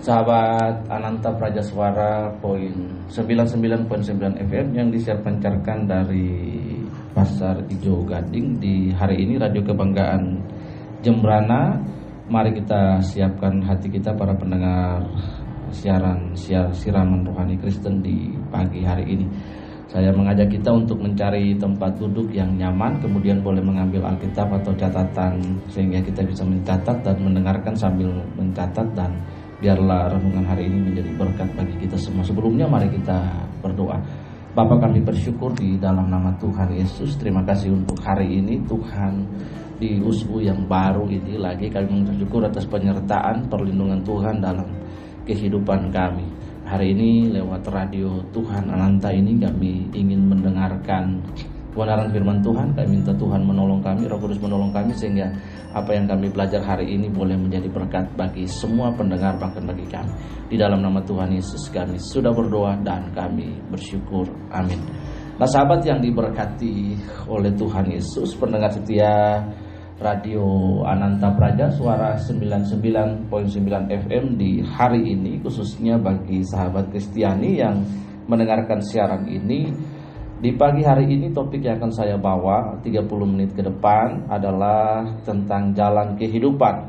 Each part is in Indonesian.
sahabat Ananta Praja Suara poin 99.9 FM yang disiarkan dari Pasar Ijo Gading di hari ini Radio Kebanggaan Jembrana. Mari kita siapkan hati kita para pendengar siaran siar, siraman rohani Kristen di pagi hari ini. Saya mengajak kita untuk mencari tempat duduk yang nyaman, kemudian boleh mengambil Alkitab atau catatan sehingga kita bisa mencatat dan mendengarkan sambil mencatat dan Biarlah renungan hari ini menjadi berkat bagi kita semua. Sebelumnya mari kita berdoa. Bapak kami bersyukur di dalam nama Tuhan Yesus. Terima kasih untuk hari ini Tuhan di USU yang baru ini lagi kami bersyukur atas penyertaan perlindungan Tuhan dalam kehidupan kami. Hari ini lewat radio Tuhan Ananta ini kami ingin mendengarkan kebenaran firman Tuhan. Kami minta Tuhan menolong kami, Roh Kudus menolong kami sehingga apa yang kami belajar hari ini boleh menjadi berkat bagi semua pendengar bahkan bagi kami. Di dalam nama Tuhan Yesus kami sudah berdoa dan kami bersyukur. Amin. Nah sahabat yang diberkati oleh Tuhan Yesus, pendengar setia Radio Ananta Praja suara 99.9 FM di hari ini khususnya bagi sahabat Kristiani yang mendengarkan siaran ini di pagi hari ini topik yang akan saya bawa 30 menit ke depan adalah tentang jalan kehidupan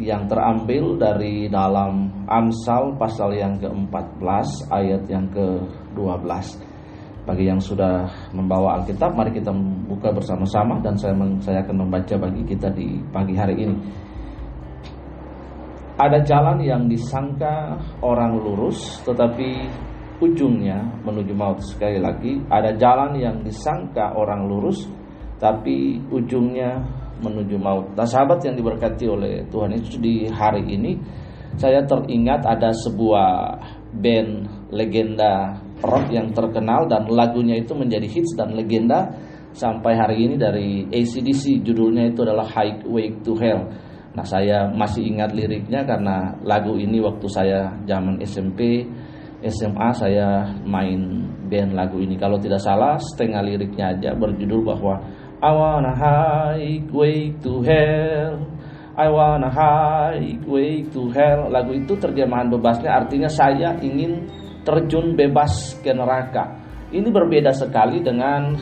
yang terambil dari dalam Amsal pasal yang ke-14 ayat yang ke-12. Bagi yang sudah membawa Alkitab, mari kita buka bersama-sama dan saya saya akan membaca bagi kita di pagi hari ini. Ada jalan yang disangka orang lurus tetapi ujungnya menuju maut. Sekali lagi, ada jalan yang disangka orang lurus, tapi ujungnya menuju maut. Nah, sahabat yang diberkati oleh Tuhan itu di hari ini, saya teringat ada sebuah band legenda rock yang terkenal dan lagunya itu menjadi hits dan legenda sampai hari ini dari ACDC. Judulnya itu adalah Highway to Hell. Nah, saya masih ingat liriknya karena lagu ini waktu saya zaman SMP SMA saya main band lagu ini. Kalau tidak salah setengah liriknya aja berjudul bahwa I wanna highway to hell. I wanna highway to hell. Lagu itu terjemahan bebasnya artinya saya ingin terjun bebas ke neraka. Ini berbeda sekali dengan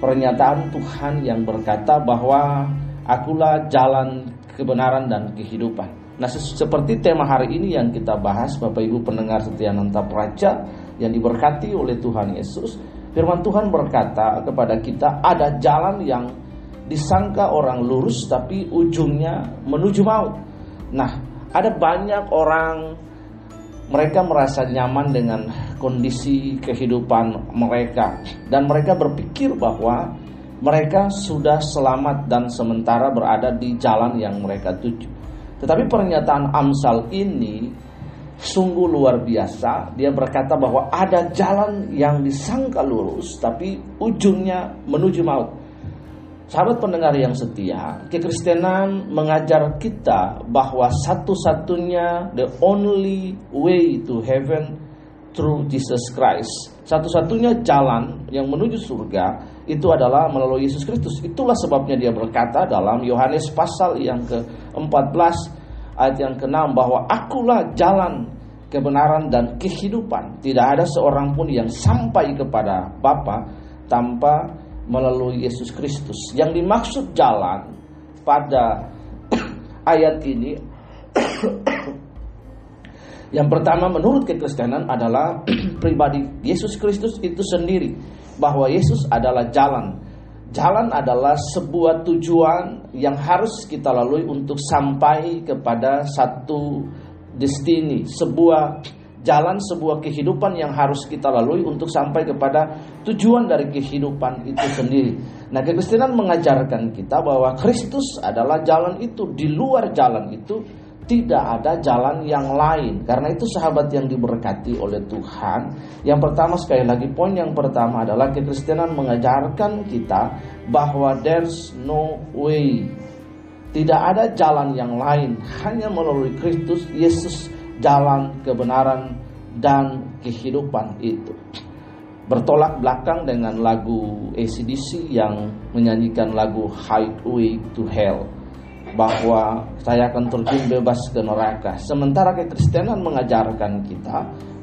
pernyataan Tuhan yang berkata bahwa akulah jalan kebenaran dan kehidupan Nah seperti tema hari ini yang kita bahas Bapak Ibu pendengar setia Nanta Praja yang diberkati oleh Tuhan Yesus Firman Tuhan berkata kepada kita ada jalan yang disangka orang lurus tapi ujungnya menuju maut Nah ada banyak orang mereka merasa nyaman dengan kondisi kehidupan mereka dan mereka berpikir bahwa mereka sudah selamat dan sementara berada di jalan yang mereka tuju. Tetapi pernyataan Amsal ini sungguh luar biasa. Dia berkata bahwa ada jalan yang disangka lurus, tapi ujungnya menuju maut. Sahabat pendengar yang setia, kekristenan mengajar kita bahwa satu-satunya the only way to heaven through Jesus Christ. Satu-satunya jalan yang menuju surga itu adalah melalui Yesus Kristus. Itulah sebabnya dia berkata dalam Yohanes pasal yang ke-14 ayat yang ke-6 bahwa akulah jalan kebenaran dan kehidupan. Tidak ada seorang pun yang sampai kepada Bapa tanpa melalui Yesus Kristus. Yang dimaksud jalan pada ayat ini yang pertama menurut kekristenan adalah pribadi Yesus Kristus itu sendiri bahwa Yesus adalah jalan. Jalan adalah sebuah tujuan yang harus kita lalui untuk sampai kepada satu destiny, sebuah jalan sebuah kehidupan yang harus kita lalui untuk sampai kepada tujuan dari kehidupan itu sendiri. Nah, kekristenan mengajarkan kita bahwa Kristus adalah jalan itu, di luar jalan itu tidak ada jalan yang lain. Karena itu sahabat yang diberkati oleh Tuhan. Yang pertama sekali lagi poin yang pertama adalah kekristenan mengajarkan kita bahwa there's no way. Tidak ada jalan yang lain, hanya melalui Kristus Yesus jalan kebenaran dan kehidupan itu. Bertolak belakang dengan lagu ACDC yang menyanyikan lagu Highway to Hell bahwa saya akan terjun bebas ke neraka. Sementara kekristenan mengajarkan kita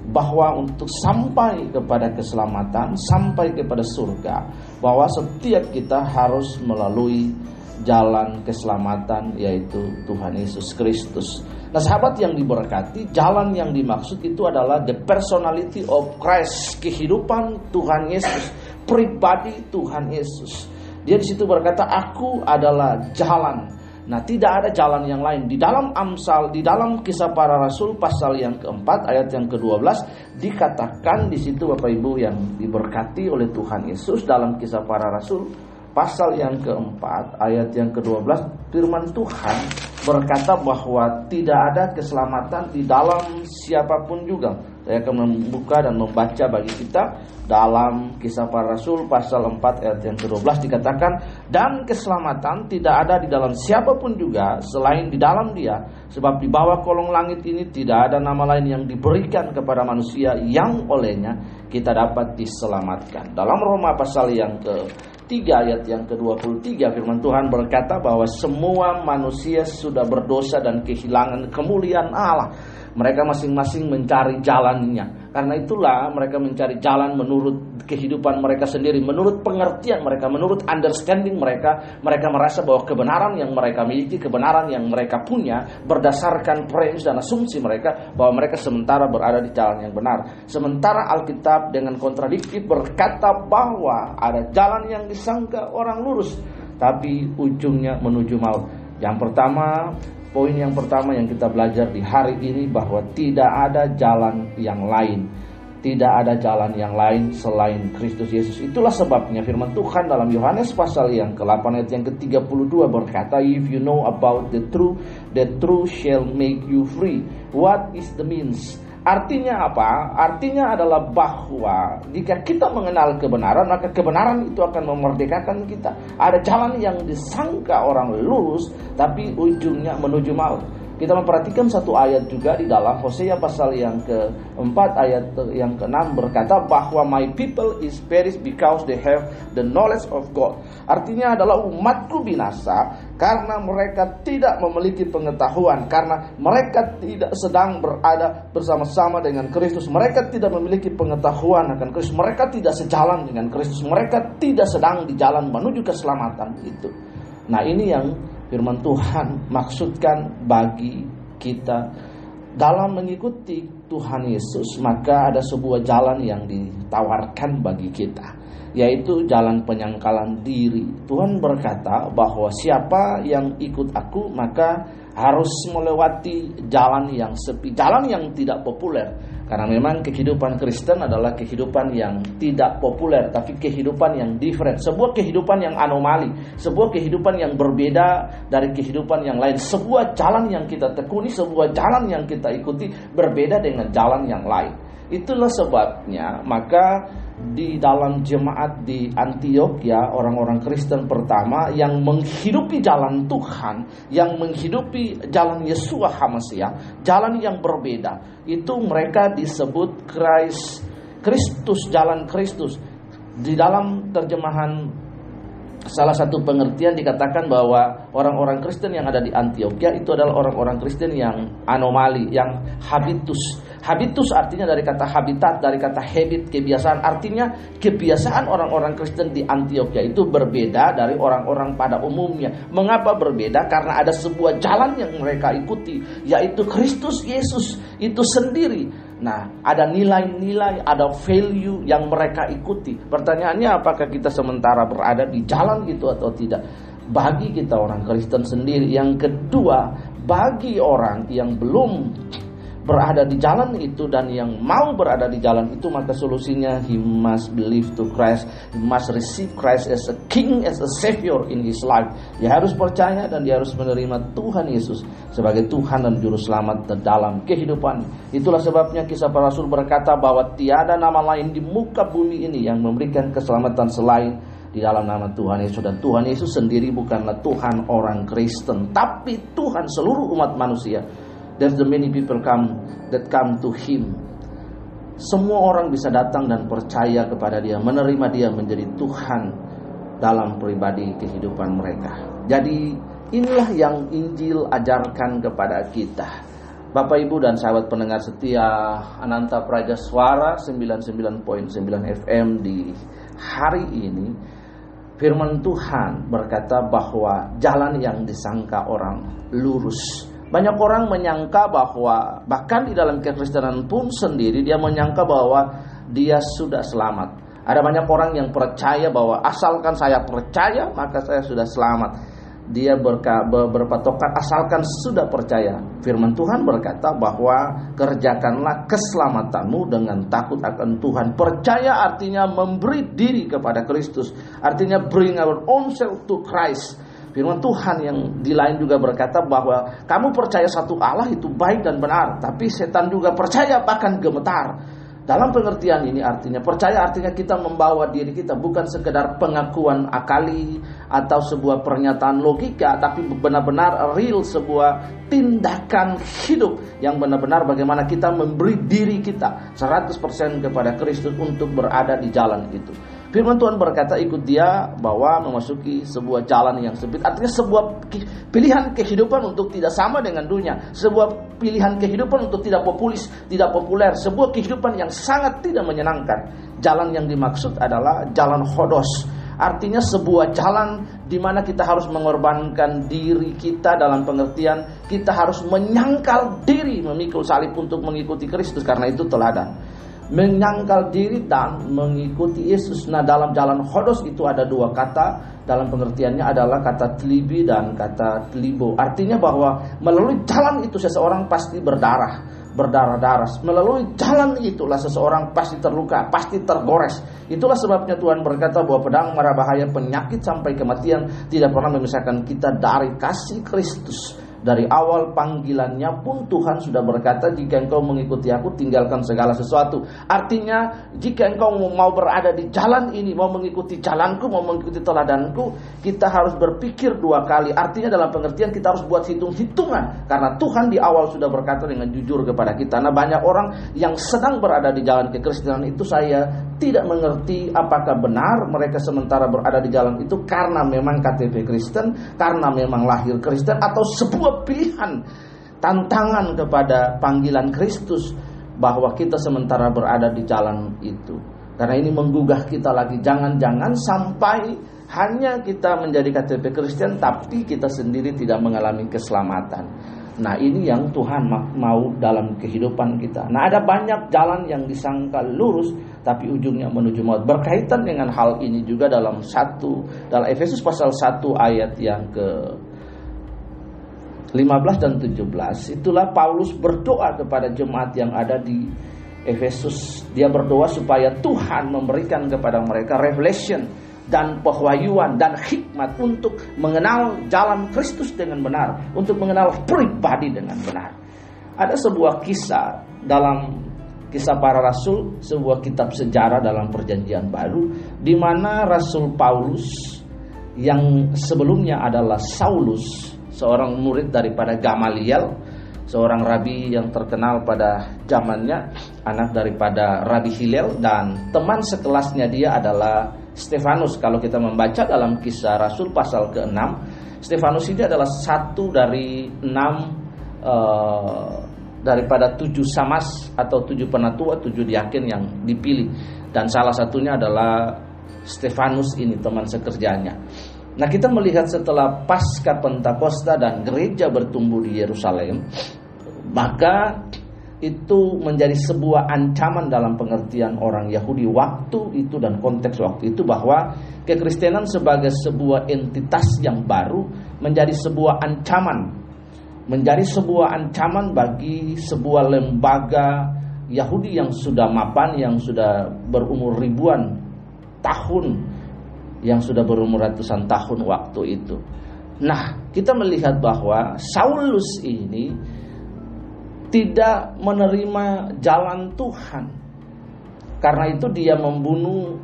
bahwa untuk sampai kepada keselamatan, sampai kepada surga, bahwa setiap kita harus melalui jalan keselamatan yaitu Tuhan Yesus Kristus. Nah, sahabat yang diberkati, jalan yang dimaksud itu adalah the personality of Christ, kehidupan Tuhan Yesus, pribadi Tuhan Yesus. Dia di situ berkata, "Aku adalah jalan." Nah, tidak ada jalan yang lain. Di dalam Amsal, di dalam Kisah Para Rasul pasal yang keempat ayat yang ke-12 dikatakan di situ Bapak Ibu yang diberkati oleh Tuhan Yesus dalam Kisah Para Rasul pasal yang keempat ayat yang ke-12 firman Tuhan berkata bahwa tidak ada keselamatan di dalam siapa pun juga. Saya akan membuka dan membaca bagi kita dalam kisah para rasul pasal 4 ayat yang ke-12 dikatakan dan keselamatan tidak ada di dalam siapa pun juga selain di dalam dia sebab di bawah kolong langit ini tidak ada nama lain yang diberikan kepada manusia yang olehnya kita dapat diselamatkan. Dalam Roma pasal yang ke 3 ayat yang ke-23 firman Tuhan berkata bahwa semua manusia sudah berdosa dan kehilangan kemuliaan Allah. Mereka masing-masing mencari jalannya. Karena itulah mereka mencari jalan menurut kehidupan mereka sendiri, menurut pengertian mereka, menurut understanding mereka. Mereka merasa bahwa kebenaran yang mereka miliki, kebenaran yang mereka punya berdasarkan premis dan asumsi mereka bahwa mereka sementara berada di jalan yang benar. Sementara Alkitab dengan kontradiktif berkata bahwa ada jalan yang disangka orang lurus, tapi ujungnya menuju maut. Yang pertama, Poin yang pertama yang kita belajar di hari ini bahwa tidak ada jalan yang lain. Tidak ada jalan yang lain selain Kristus Yesus. Itulah sebabnya firman Tuhan dalam Yohanes pasal yang ke-8 ayat yang ke-32 berkata, If you know about the truth, the truth shall make you free. What is the means? Artinya apa? Artinya adalah bahwa jika kita mengenal kebenaran, maka kebenaran itu akan memerdekakan kita. Ada jalan yang disangka orang lurus, tapi ujungnya menuju maut. Kita memperhatikan satu ayat juga di dalam Hosea pasal yang keempat ayat yang keenam berkata bahwa my people is perish because they have the knowledge of God. Artinya adalah umatku binasa karena mereka tidak memiliki pengetahuan, karena mereka tidak sedang berada bersama-sama dengan Kristus. Mereka tidak memiliki pengetahuan akan Kristus. Mereka tidak sejalan dengan Kristus. Mereka tidak sedang di jalan menuju keselamatan itu. Nah, ini yang firman Tuhan maksudkan bagi kita dalam mengikuti Tuhan Yesus maka ada sebuah jalan yang ditawarkan bagi kita yaitu jalan penyangkalan diri. Tuhan berkata bahwa siapa yang ikut aku maka harus melewati jalan yang sepi, jalan yang tidak populer. Karena memang kehidupan Kristen adalah kehidupan yang tidak populer, tapi kehidupan yang different, sebuah kehidupan yang anomali, sebuah kehidupan yang berbeda dari kehidupan yang lain, sebuah jalan yang kita tekuni, sebuah jalan yang kita ikuti berbeda dengan jalan yang lain. Itulah sebabnya maka di dalam jemaat di Antioquia orang-orang Kristen pertama yang menghidupi jalan Tuhan, yang menghidupi jalan Yesua HaMasiah, jalan yang berbeda. Itu mereka disebut Christ, Kristus, jalan Kristus. Di dalam terjemahan salah satu pengertian dikatakan bahwa orang-orang Kristen yang ada di Antioquia itu adalah orang-orang Kristen yang anomali, yang habitus Habitus artinya dari kata habitat, dari kata habit, kebiasaan. Artinya kebiasaan orang-orang Kristen di Antioquia itu berbeda dari orang-orang pada umumnya. Mengapa berbeda? Karena ada sebuah jalan yang mereka ikuti, yaitu Kristus Yesus itu sendiri. Nah, ada nilai-nilai, ada value yang mereka ikuti. Pertanyaannya apakah kita sementara berada di jalan itu atau tidak? Bagi kita orang Kristen sendiri. Yang kedua, bagi orang yang belum berada di jalan itu dan yang mau berada di jalan itu maka solusinya he must believe to Christ he must receive Christ as a king as a savior in his life. Dia harus percaya dan dia harus menerima Tuhan Yesus sebagai Tuhan dan juru selamat dalam kehidupan. Itulah sebabnya kisah para rasul berkata bahwa tiada nama lain di muka bumi ini yang memberikan keselamatan selain di dalam nama Tuhan Yesus. Dan Tuhan Yesus sendiri bukanlah Tuhan orang Kristen tapi Tuhan seluruh umat manusia There's the many people come that come to him. Semua orang bisa datang dan percaya kepada dia, menerima dia menjadi Tuhan dalam pribadi kehidupan mereka. Jadi inilah yang Injil ajarkan kepada kita. Bapak Ibu dan sahabat pendengar setia Ananta Praja Suara 99.9 FM di hari ini firman Tuhan berkata bahwa jalan yang disangka orang lurus. Banyak orang menyangka bahwa bahkan di dalam kekristenan pun sendiri dia menyangka bahwa dia sudah selamat. Ada banyak orang yang percaya bahwa asalkan saya percaya maka saya sudah selamat dia berka, berpatokan asalkan sudah percaya. Firman Tuhan berkata bahwa kerjakanlah keselamatanmu dengan takut akan Tuhan. Percaya artinya memberi diri kepada Kristus. Artinya bring our own self to Christ. Firman Tuhan yang di lain juga berkata bahwa kamu percaya satu Allah itu baik dan benar, tapi setan juga percaya bahkan gemetar. Dalam pengertian ini artinya percaya artinya kita membawa diri kita bukan sekedar pengakuan akali atau sebuah pernyataan logika tapi benar-benar real sebuah tindakan hidup yang benar-benar bagaimana kita memberi diri kita 100% kepada Kristus untuk berada di jalan itu. Firman Tuhan berkata ikut dia bahwa memasuki sebuah jalan yang sempit. Artinya sebuah pilihan kehidupan untuk tidak sama dengan dunia. Sebuah pilihan kehidupan untuk tidak populis, tidak populer. Sebuah kehidupan yang sangat tidak menyenangkan. Jalan yang dimaksud adalah jalan hodos. Artinya sebuah jalan di mana kita harus mengorbankan diri kita dalam pengertian kita harus menyangkal diri memikul salib untuk mengikuti Kristus karena itu teladan menyangkal diri dan mengikuti Yesus. Nah, dalam jalan hodos itu ada dua kata, dalam pengertiannya adalah kata telibi dan kata telibo. Artinya bahwa melalui jalan itu seseorang pasti berdarah, berdarah-darah. Melalui jalan itulah seseorang pasti terluka, pasti tergores. Itulah sebabnya Tuhan berkata bahwa pedang marah bahaya penyakit sampai kematian tidak pernah memisahkan kita dari kasih Kristus. Dari awal panggilannya pun Tuhan sudah berkata jika engkau mengikuti aku tinggalkan segala sesuatu. Artinya jika engkau mau berada di jalan ini, mau mengikuti jalanku, mau mengikuti teladanku, kita harus berpikir dua kali. Artinya dalam pengertian kita harus buat hitung-hitungan. Karena Tuhan di awal sudah berkata dengan jujur kepada kita. Nah banyak orang yang sedang berada di jalan kekristenan itu saya tidak mengerti apakah benar mereka sementara berada di jalan itu karena memang KTP Kristen, karena memang lahir Kristen atau sebuah sebuah pilihan tantangan kepada panggilan Kristus bahwa kita sementara berada di jalan itu. Karena ini menggugah kita lagi jangan-jangan sampai hanya kita menjadi KTP Kristen tapi kita sendiri tidak mengalami keselamatan. Nah ini yang Tuhan mau dalam kehidupan kita. Nah ada banyak jalan yang disangka lurus tapi ujungnya menuju maut. Berkaitan dengan hal ini juga dalam satu dalam Efesus pasal 1 ayat yang ke 15 dan 17 itulah Paulus berdoa kepada jemaat yang ada di Efesus. Dia berdoa supaya Tuhan memberikan kepada mereka revelation dan pewahyuan dan hikmat untuk mengenal jalan Kristus dengan benar, untuk mengenal pribadi dengan benar. Ada sebuah kisah dalam kisah para rasul, sebuah kitab sejarah dalam perjanjian baru di mana Rasul Paulus yang sebelumnya adalah Saulus seorang murid daripada Gamaliel, seorang rabi yang terkenal pada zamannya, anak daripada Rabi Hilel dan teman sekelasnya dia adalah Stefanus. Kalau kita membaca dalam kisah Rasul pasal ke-6, Stefanus ini adalah satu dari enam uh, daripada tujuh samas atau tujuh penatua, tujuh diakin yang dipilih. Dan salah satunya adalah Stefanus ini teman sekerjanya. Nah kita melihat setelah pasca Pentakosta dan gereja bertumbuh di Yerusalem, maka itu menjadi sebuah ancaman dalam pengertian orang Yahudi waktu itu dan konteks waktu itu bahwa kekristenan sebagai sebuah entitas yang baru menjadi sebuah ancaman menjadi sebuah ancaman bagi sebuah lembaga Yahudi yang sudah mapan yang sudah berumur ribuan tahun yang sudah berumur ratusan tahun waktu itu. Nah, kita melihat bahwa Saulus ini tidak menerima jalan Tuhan. Karena itu dia membunuh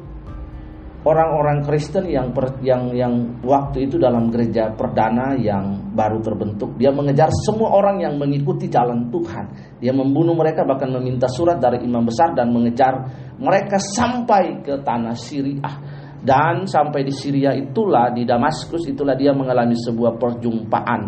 orang-orang Kristen yang per, yang yang waktu itu dalam gereja perdana yang baru terbentuk. Dia mengejar semua orang yang mengikuti jalan Tuhan. Dia membunuh mereka bahkan meminta surat dari imam besar dan mengejar mereka sampai ke tanah Syriah Dan sampai di Syria itulah, di Damaskus itulah dia mengalami sebuah perjumpaan.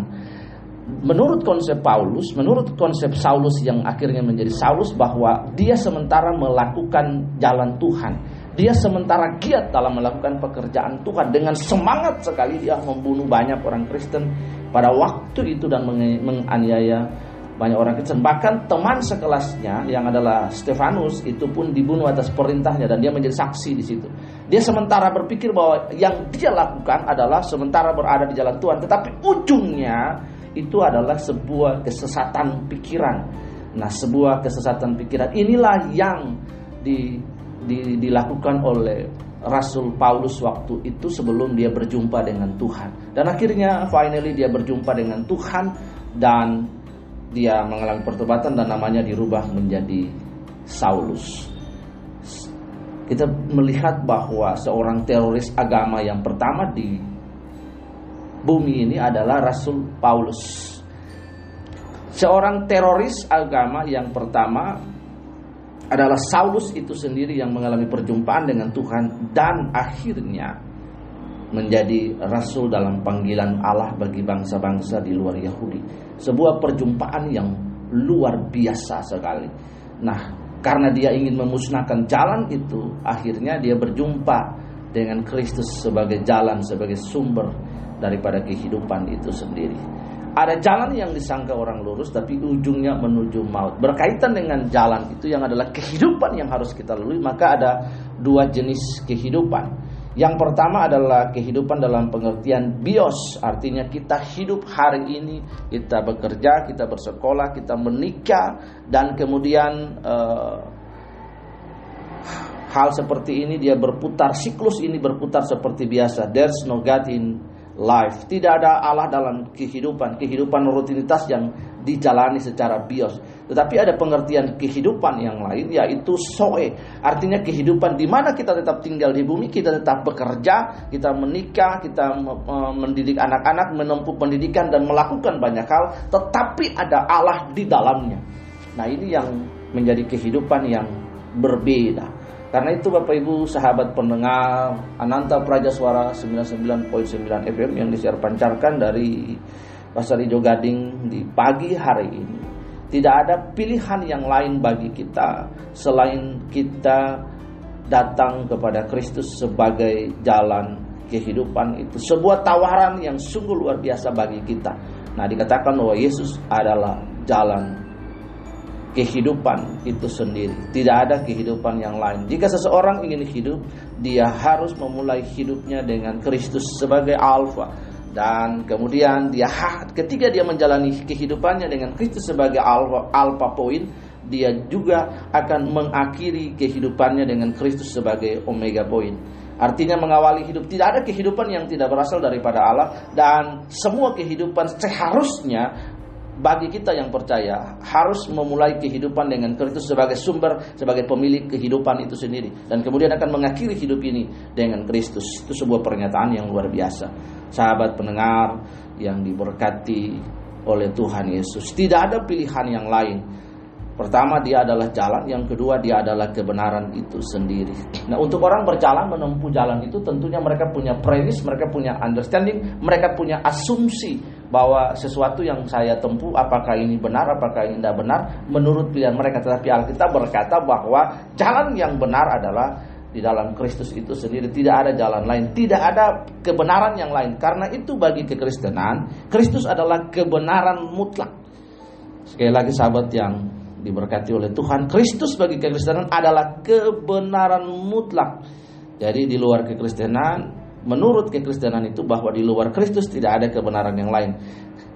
Menurut konsep Paulus, menurut konsep Saulus yang akhirnya menjadi Saulus bahwa dia sementara melakukan jalan Tuhan. Dia sementara giat dalam melakukan pekerjaan Tuhan dengan semangat sekali dia membunuh banyak orang Kristen pada waktu itu dan menganiaya banyak orang Kristen bahkan teman sekelasnya yang adalah Stefanus itu pun dibunuh atas perintahnya dan dia menjadi saksi di situ. Dia sementara berpikir bahwa yang dia lakukan adalah sementara berada di jalan Tuhan tetapi ujungnya itu adalah sebuah kesesatan pikiran. Nah, sebuah kesesatan pikiran inilah yang di di, dilakukan oleh Rasul Paulus waktu itu sebelum dia berjumpa dengan Tuhan. Dan akhirnya finally dia berjumpa dengan Tuhan dan dia mengalami pertobatan dan namanya dirubah menjadi Saulus. Kita melihat bahwa seorang teroris agama yang pertama di bumi ini adalah Rasul Paulus. Seorang teroris agama yang pertama adalah Saulus itu sendiri yang mengalami perjumpaan dengan Tuhan dan akhirnya menjadi rasul dalam panggilan Allah bagi bangsa-bangsa di luar Yahudi. Sebuah perjumpaan yang luar biasa sekali. Nah, karena dia ingin memusnahkan jalan itu, akhirnya dia berjumpa dengan Kristus sebagai jalan, sebagai sumber daripada kehidupan itu sendiri. Ada jalan yang disangka orang lurus tapi ujungnya menuju maut. Berkaitan dengan jalan itu yang adalah kehidupan yang harus kita lalui, maka ada dua jenis kehidupan. Yang pertama adalah kehidupan dalam pengertian bios, artinya kita hidup hari ini, kita bekerja, kita bersekolah, kita menikah, dan kemudian uh, hal seperti ini dia berputar, siklus ini berputar seperti biasa. There's no God in life. Tidak ada Allah dalam kehidupan, kehidupan rutinitas yang dijalani secara bios. Tetapi ada pengertian kehidupan yang lain yaitu soe. Artinya kehidupan di mana kita tetap tinggal di bumi, kita tetap bekerja, kita menikah, kita mendidik anak-anak, menempuh pendidikan dan melakukan banyak hal, tetapi ada Allah di dalamnya. Nah, ini yang menjadi kehidupan yang berbeda. Karena itu Bapak Ibu sahabat pendengar Ananta Praja Suara 99.9 FM yang disiar pancarkan dari Pasar Ijo Gading di pagi hari ini. Tidak ada pilihan yang lain bagi kita selain kita datang kepada Kristus sebagai jalan kehidupan itu. Sebuah tawaran yang sungguh luar biasa bagi kita. Nah dikatakan bahwa Yesus adalah jalan kehidupan itu sendiri. Tidak ada kehidupan yang lain. Jika seseorang ingin hidup, dia harus memulai hidupnya dengan Kristus sebagai alfa. Dan kemudian dia ketika dia menjalani kehidupannya dengan Kristus sebagai alfa, alfa poin, dia juga akan mengakhiri kehidupannya dengan Kristus sebagai omega poin. Artinya mengawali hidup tidak ada kehidupan yang tidak berasal daripada Allah dan semua kehidupan seharusnya bagi kita yang percaya harus memulai kehidupan dengan Kristus sebagai sumber, sebagai pemilik kehidupan itu sendiri dan kemudian akan mengakhiri hidup ini dengan Kristus. Itu sebuah pernyataan yang luar biasa. Sahabat pendengar yang diberkati oleh Tuhan Yesus, tidak ada pilihan yang lain Pertama dia adalah jalan, yang kedua dia adalah kebenaran itu sendiri. Nah untuk orang berjalan menempuh jalan itu tentunya mereka punya premis, mereka punya understanding, mereka punya asumsi bahwa sesuatu yang saya tempuh apakah ini benar, apakah ini tidak benar menurut pilihan mereka. Tetapi Alkitab berkata bahwa jalan yang benar adalah di dalam Kristus itu sendiri tidak ada jalan lain, tidak ada kebenaran yang lain. Karena itu bagi kekristenan, Kristus adalah kebenaran mutlak. Sekali lagi sahabat yang diberkati oleh Tuhan. Kristus bagi kekristenan adalah kebenaran mutlak. Jadi di luar kekristenan, menurut kekristenan itu bahwa di luar Kristus tidak ada kebenaran yang lain.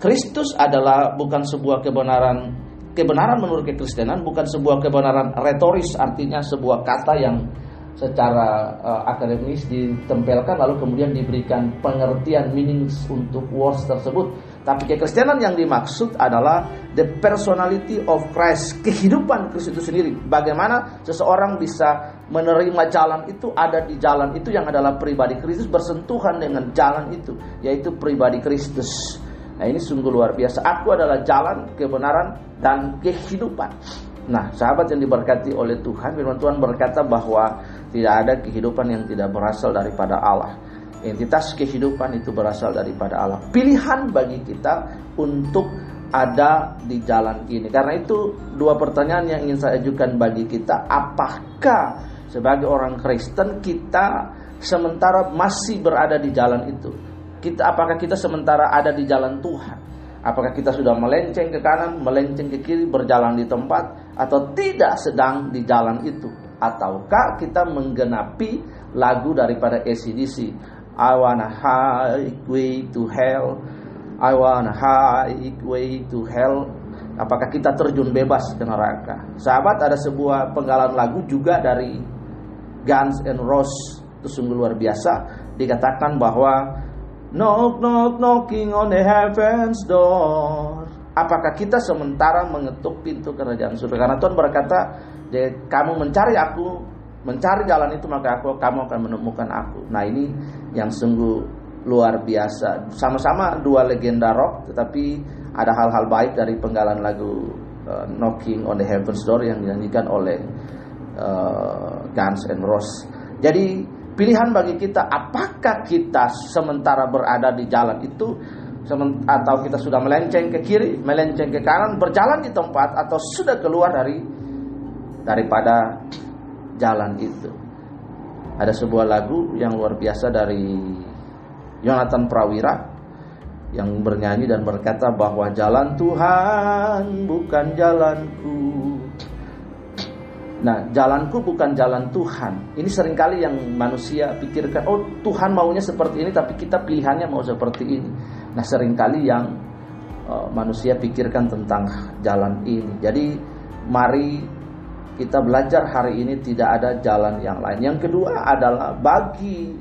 Kristus adalah bukan sebuah kebenaran kebenaran menurut kekristenan bukan sebuah kebenaran retoris artinya sebuah kata yang secara uh, akademis ditempelkan lalu kemudian diberikan pengertian meanings untuk words tersebut tapi kekristenan yang dimaksud adalah the personality of Christ, kehidupan Kristus itu sendiri. Bagaimana seseorang bisa menerima jalan itu ada di jalan itu yang adalah pribadi Kristus bersentuhan dengan jalan itu, yaitu pribadi Kristus. Nah ini sungguh luar biasa. Aku adalah jalan, kebenaran, dan kehidupan. Nah, sahabat yang diberkati oleh Tuhan, firman Tuhan berkata bahwa Tidak ada kehidupan yang tidak berasal daripada Allah. Entitas kehidupan itu berasal daripada Allah. Pilihan bagi kita untuk ada di jalan ini. Karena itu dua pertanyaan yang ingin saya ajukan bagi kita, apakah sebagai orang Kristen kita sementara masih berada di jalan itu? Kita apakah kita sementara ada di jalan Tuhan? Apakah kita sudah melenceng ke kanan, melenceng ke kiri, berjalan di tempat atau tidak sedang di jalan itu? Ataukah kita menggenapi lagu daripada ACDC I wanna highway to hell I wanna highway to hell Apakah kita terjun bebas ke neraka? Sahabat ada sebuah penggalan lagu juga dari Guns and Roses itu sungguh luar biasa dikatakan bahwa Knock, knock, knocking on the heavens door. Apakah kita sementara mengetuk pintu kerajaan surga? Karena Tuhan berkata, kamu mencari aku, mencari jalan itu maka aku, kamu akan menemukan aku. Nah ini yang sungguh luar biasa. Sama-sama dua legenda rock, tetapi ada hal-hal baik dari penggalan lagu uh, Knocking on the Heaven's Door yang dinyanyikan oleh uh, Guns and Roses. Jadi Pilihan bagi kita apakah kita sementara berada di jalan itu atau kita sudah melenceng ke kiri, melenceng ke kanan, berjalan di tempat atau sudah keluar dari daripada jalan itu. Ada sebuah lagu yang luar biasa dari Yonatan Prawira yang bernyanyi dan berkata bahwa jalan Tuhan bukan jalanku Nah, jalanku bukan jalan Tuhan. Ini sering kali yang manusia pikirkan, oh Tuhan maunya seperti ini, tapi kita pilihannya mau seperti ini. Nah, sering kali yang uh, manusia pikirkan tentang jalan ini. Jadi, mari kita belajar hari ini tidak ada jalan yang lain. Yang kedua adalah bagi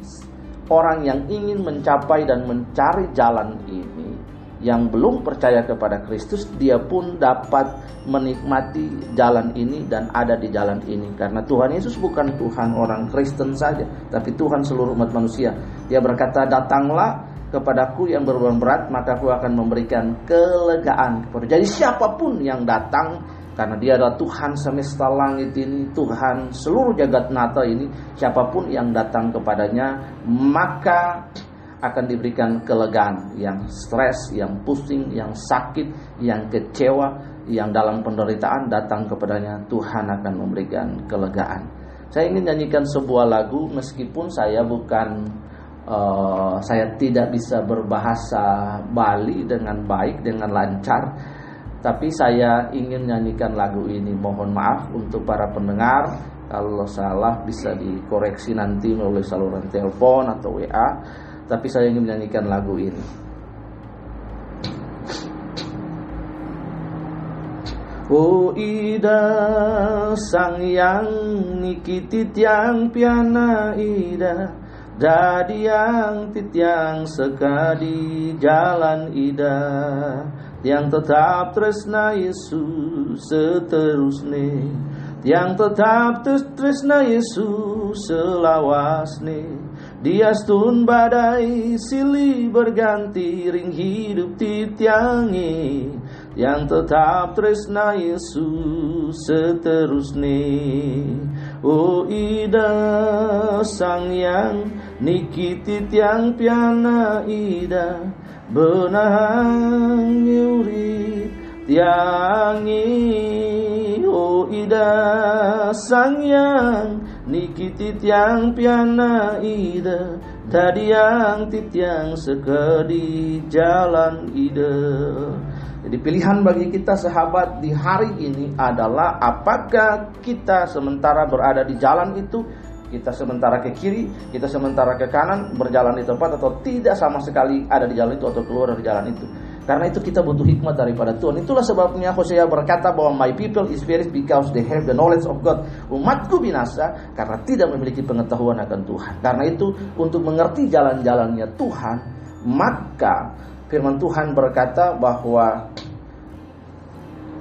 orang yang ingin mencapai dan mencari jalan ini, yang belum percaya kepada Kristus, dia pun dapat menikmati jalan ini dan ada di jalan ini. Karena Tuhan Yesus bukan Tuhan orang Kristen saja, tapi Tuhan seluruh umat manusia. Dia berkata, datanglah kepadaku yang berbeban berat, maka aku akan memberikan kelegaan. Jadi siapa pun yang datang, karena dia adalah Tuhan semesta langit ini, Tuhan seluruh jagat nata ini, siapa pun yang datang kepadanya, maka akan diberikan kelegaan yang stres, yang pusing, yang sakit, yang kecewa, yang dalam penderitaan datang kepadanya Tuhan akan memberikan kelegaan. Saya ingin nyanyikan sebuah lagu meskipun saya bukan uh, saya tidak bisa berbahasa Bali dengan baik dengan lancar tapi saya ingin nyanyikan lagu ini. Mohon maaf untuk para pendengar kalau salah bisa dikoreksi nanti melalui saluran telepon atau WA tapi saya ingin menyanyikan lagu ini. Oh ida sang yang nikiti tiang piana ida Dadi yang titiang sekadi jalan ida Yang tetap tresna Yesus seterusnya. Yang tetap tresna Yesus selawasne dia stun badai silih berganti ring hidup titiangi yang tetap tresna Yesus seterusnya. Oh ida sang yang nikiti tiang piana ida benang nyuri tiangi oh ida sang yang Nikiti tiang piana ida Tadi yang titiang sekedi jalan ida. Jadi pilihan bagi kita sahabat di hari ini adalah Apakah kita sementara berada di jalan itu kita sementara ke kiri, kita sementara ke kanan, berjalan di tempat atau tidak sama sekali ada di jalan itu atau keluar dari jalan itu. Karena itu kita butuh hikmat daripada Tuhan. Itulah sebabnya Hosea berkata bahwa my people is perish because they have the knowledge of God. Umatku binasa karena tidak memiliki pengetahuan akan Tuhan. Karena itu untuk mengerti jalan-jalannya Tuhan, maka firman Tuhan berkata bahwa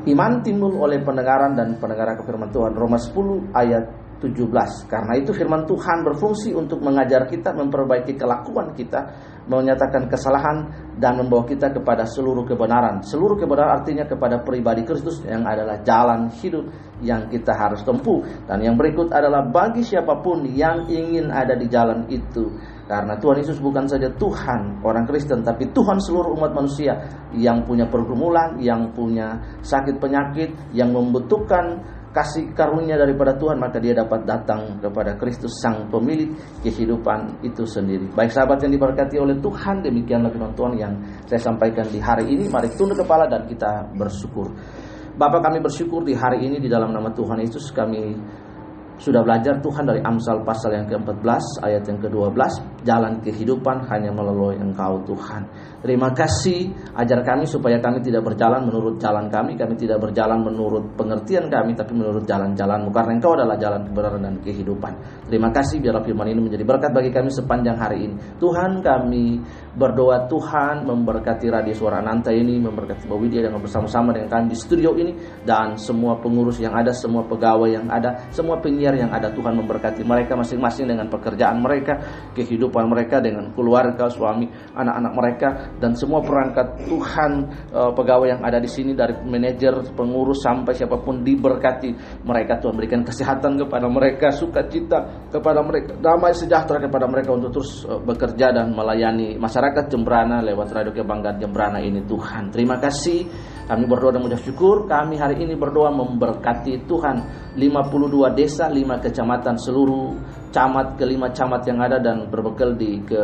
iman timbul oleh pendengaran dan pendengaran ke firman Tuhan. Roma 10 ayat 17. Karena itu firman Tuhan berfungsi untuk mengajar kita, memperbaiki kelakuan kita, menyatakan kesalahan dan membawa kita kepada seluruh kebenaran. Seluruh kebenaran artinya kepada pribadi Kristus yang adalah jalan hidup yang kita harus tempuh. Dan yang berikut adalah bagi siapa pun yang ingin ada di jalan itu. Karena Tuhan Yesus bukan saja Tuhan orang Kristen, tapi Tuhan seluruh umat manusia yang punya pergumulan, yang punya sakit penyakit, yang membutuhkan kasih karunia daripada Tuhan maka dia dapat datang kepada Kristus sang pemilik kehidupan itu sendiri. Baik sahabat yang diberkati oleh Tuhan, demikianlah firman Tuhan yang saya sampaikan di hari ini. Mari tunduk kepala dan kita bersyukur. Bapak kami bersyukur di hari ini di dalam nama Tuhan Yesus kami sudah belajar Tuhan dari Amsal pasal yang ke-14 ayat yang ke-12 jalan kehidupan hanya melalui Engkau Tuhan. Terima kasih ajar kami supaya kami tidak berjalan menurut jalan kami, kami tidak berjalan menurut pengertian kami tapi menurut jalan-jalanmu karena Engkau adalah jalan kebenaran dan kehidupan. Terima kasih biarlah firman ini menjadi berkat bagi kami sepanjang hari ini. Tuhan kami berdoa Tuhan memberkati radio suara Ananta ini, memberkati Bapak Widya dengan bersama-sama dengan kami di studio ini dan semua pengurus yang ada, semua pegawai yang ada, semua penyiar yang ada Tuhan memberkati mereka masing-masing dengan pekerjaan mereka, kehidupan mereka dengan keluarga, suami, anak-anak mereka dan semua perangkat Tuhan uh, pegawai yang ada di sini dari manajer, pengurus sampai siapa pun diberkati mereka Tuhan berikan kesehatan kepada mereka, sukacita kepada mereka, damai sejahtera kepada mereka untuk terus uh, bekerja dan melayani masyarakat Jembrana lewat Radio Kebanggaan Jembrana ini Tuhan. Terima kasih kami berdoa dan mengucap syukur. Kami hari ini berdoa memberkati Tuhan 52 desa, 5 kecamatan seluruh camat kelima camat yang ada dan berbekal di ke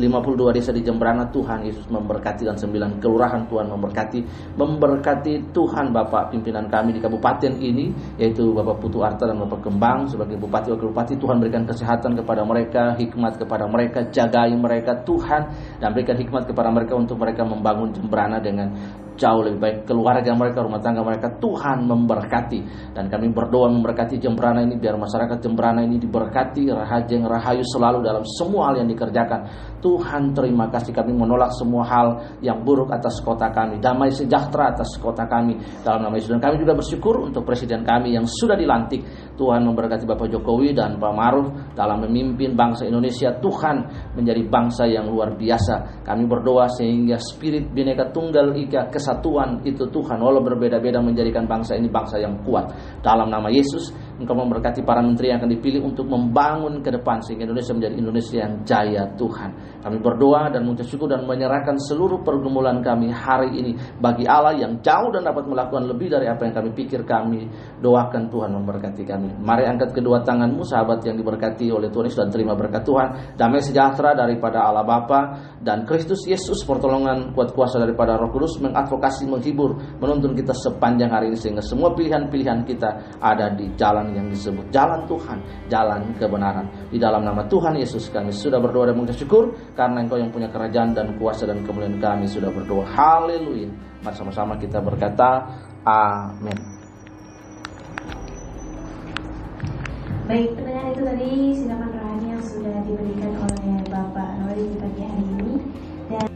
52 desa di Jembrana Tuhan Yesus memberkati dan 9 kelurahan Tuhan memberkati memberkati Tuhan Bapak pimpinan kami di kabupaten ini yaitu Bapak Putu Arta dan Bapak Kembang sebagai bupati wakil bupati. Tuhan berikan kesehatan kepada mereka hikmat kepada mereka jagai mereka Tuhan dan berikan hikmat kepada mereka untuk mereka membangun Jembrana dengan jauh lebih baik keluarga mereka, rumah tangga mereka. Tuhan memberkati. Dan kami berdoa memberkati Jembrana ini biar masyarakat Jembrana ini diberkati rahajeng rahayu selalu dalam semua hal yang dikerjakan. Tuhan terima kasih kami menolak semua hal yang buruk atas kota kami. Damai sejahtera atas kota kami. Dalam nama Yesus. Dan kami juga bersyukur untuk presiden kami yang sudah dilantik Tuhan memberkati Bapak Jokowi dan Pak Maruf dalam memimpin bangsa Indonesia. Tuhan menjadi bangsa yang luar biasa. Kami berdoa sehingga spirit bineka tunggal ika kesatuan itu Tuhan walau berbeda-beda menjadikan bangsa ini bangsa yang kuat. Dalam nama Yesus Engkau memberkati para menteri yang akan dipilih untuk membangun ke depan sehingga Indonesia menjadi Indonesia yang jaya Tuhan. Kami berdoa dan mengucap syukur dan menyerahkan seluruh pergumulan kami hari ini bagi Allah yang jauh dan dapat melakukan lebih dari apa yang kami pikir kami doakan Tuhan memberkati kami. Mari angkat kedua tanganmu sahabat yang diberkati oleh Tuhan Yesus dan terima berkat Tuhan. Damai sejahtera daripada Allah Bapa dan Kristus Yesus pertolongan kuat kuasa daripada Roh Kudus mengadvokasi menghibur menuntun kita sepanjang hari ini sehingga semua pilihan-pilihan kita ada di jalan jalan yang disebut jalan Tuhan, jalan kebenaran. Di dalam nama Tuhan Yesus kami sudah berdoa dan mengucap syukur karena Engkau yang punya kerajaan dan kuasa dan kemuliaan kami sudah berdoa. Haleluya. Mari sama-sama kita berkata amin. Baik, pendengar itu tadi silakan rohani yang sudah diberikan oleh Bapak Nori di pagi hari ini dan